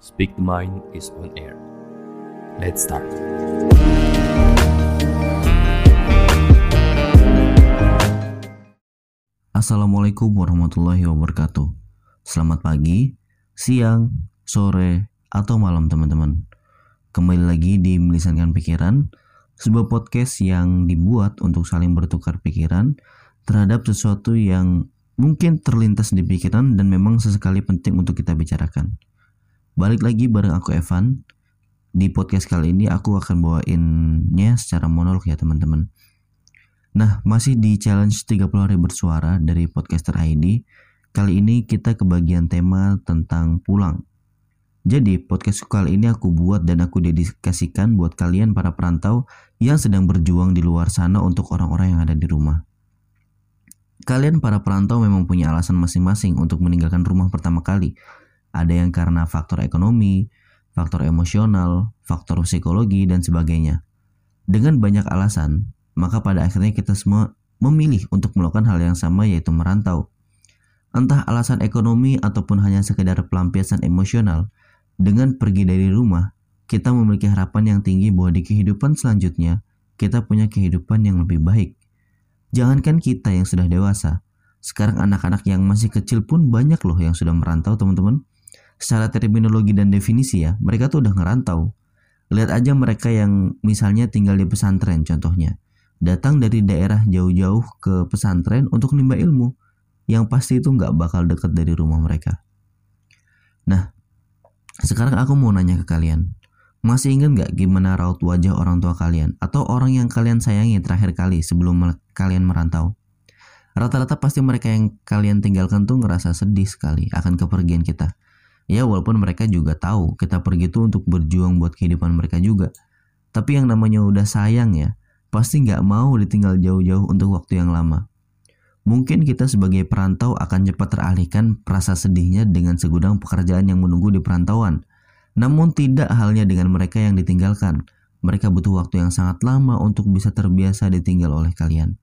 Speak the Mind is on air. Let's start. Assalamualaikum warahmatullahi wabarakatuh. Selamat pagi, siang, sore, atau malam teman-teman. Kembali lagi di Melisankan Pikiran, sebuah podcast yang dibuat untuk saling bertukar pikiran terhadap sesuatu yang mungkin terlintas di pikiran dan memang sesekali penting untuk kita bicarakan. Balik lagi bareng aku Evan. Di podcast kali ini aku akan bawainnya secara monolog ya teman-teman. Nah, masih di challenge 30 hari bersuara dari podcaster ID. Kali ini kita ke bagian tema tentang pulang. Jadi, podcast kali ini aku buat dan aku dedikasikan buat kalian para perantau yang sedang berjuang di luar sana untuk orang-orang yang ada di rumah. Kalian para perantau memang punya alasan masing-masing untuk meninggalkan rumah pertama kali. Ada yang karena faktor ekonomi, faktor emosional, faktor psikologi, dan sebagainya. Dengan banyak alasan, maka pada akhirnya kita semua memilih untuk melakukan hal yang sama yaitu merantau. Entah alasan ekonomi ataupun hanya sekedar pelampiasan emosional, dengan pergi dari rumah, kita memiliki harapan yang tinggi bahwa di kehidupan selanjutnya, kita punya kehidupan yang lebih baik. Jangankan kita yang sudah dewasa, sekarang anak-anak yang masih kecil pun banyak loh yang sudah merantau teman-teman. Secara terminologi dan definisi ya, mereka tuh udah ngerantau. Lihat aja mereka yang misalnya tinggal di pesantren contohnya datang dari daerah jauh-jauh ke pesantren untuk nimba ilmu yang pasti itu nggak bakal deket dari rumah mereka. Nah, sekarang aku mau nanya ke kalian, masih ingat nggak gimana raut wajah orang tua kalian atau orang yang kalian sayangi terakhir kali sebelum kalian merantau? Rata-rata pasti mereka yang kalian tinggalkan tuh ngerasa sedih sekali akan kepergian kita. Ya walaupun mereka juga tahu kita pergi tuh untuk berjuang buat kehidupan mereka juga. Tapi yang namanya udah sayang ya, pasti nggak mau ditinggal jauh-jauh untuk waktu yang lama. Mungkin kita sebagai perantau akan cepat teralihkan rasa sedihnya dengan segudang pekerjaan yang menunggu di perantauan. Namun tidak halnya dengan mereka yang ditinggalkan. Mereka butuh waktu yang sangat lama untuk bisa terbiasa ditinggal oleh kalian.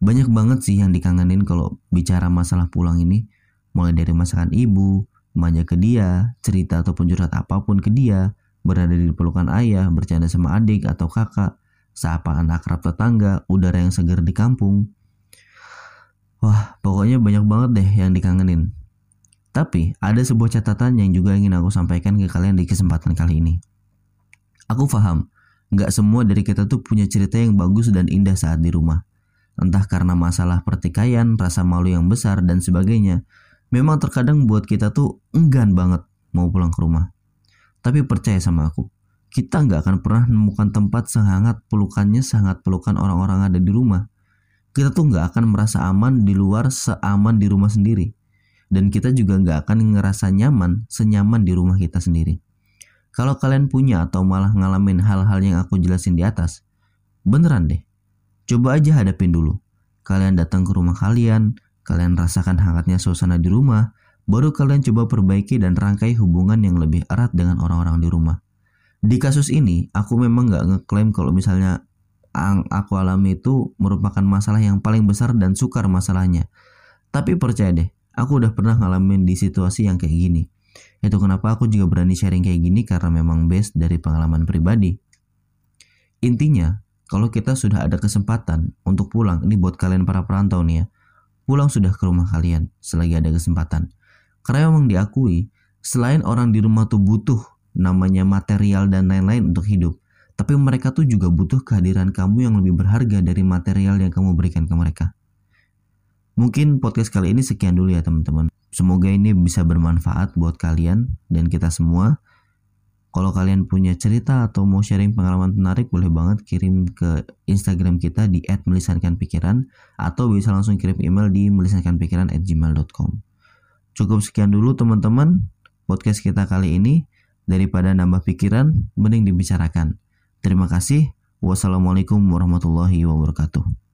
Banyak banget sih yang dikangenin kalau bicara masalah pulang ini. Mulai dari masakan ibu, manja ke dia, cerita ataupun curhat apa pun ke dia, berada di pelukan ayah, bercanda sama adik atau kakak, sapaan akrab tetangga, udara yang segar di kampung. Wah, pokoknya banyak banget deh yang dikangenin. Tapi ada sebuah catatan yang juga ingin aku sampaikan ke kalian di kesempatan kali ini. Aku paham, nggak semua dari kita tuh punya cerita yang bagus dan indah saat di rumah. Entah karena masalah pertikaian, rasa malu yang besar, dan sebagainya. Memang terkadang buat kita tuh enggan banget mau pulang ke rumah. Tapi percaya sama aku, kita nggak akan pernah menemukan tempat sehangat pelukannya sangat pelukan orang-orang ada di rumah. Kita tuh nggak akan merasa aman di luar seaman di rumah sendiri. Dan kita juga nggak akan ngerasa nyaman senyaman di rumah kita sendiri. Kalau kalian punya atau malah ngalamin hal-hal yang aku jelasin di atas, beneran deh. Coba aja hadapin dulu. Kalian datang ke rumah kalian, kalian rasakan hangatnya suasana di rumah, baru kalian coba perbaiki dan rangkai hubungan yang lebih erat dengan orang-orang di rumah di kasus ini aku memang nggak ngeklaim kalau misalnya yang aku alami itu merupakan masalah yang paling besar dan sukar masalahnya. Tapi percaya deh, aku udah pernah ngalamin di situasi yang kayak gini. Itu kenapa aku juga berani sharing kayak gini karena memang base dari pengalaman pribadi. Intinya, kalau kita sudah ada kesempatan untuk pulang, ini buat kalian para perantau nih ya, pulang sudah ke rumah kalian selagi ada kesempatan. Karena memang diakui, selain orang di rumah tuh butuh namanya material dan lain-lain untuk hidup. Tapi mereka tuh juga butuh kehadiran kamu yang lebih berharga dari material yang kamu berikan ke mereka. Mungkin podcast kali ini sekian dulu ya teman-teman. Semoga ini bisa bermanfaat buat kalian dan kita semua. Kalau kalian punya cerita atau mau sharing pengalaman menarik boleh banget kirim ke Instagram kita di @melisankanpikiran atau bisa langsung kirim email di melisankanpikiran@gmail.com. Cukup sekian dulu teman-teman podcast kita kali ini. Daripada nambah pikiran, mending dibicarakan. Terima kasih. Wassalamualaikum warahmatullahi wabarakatuh.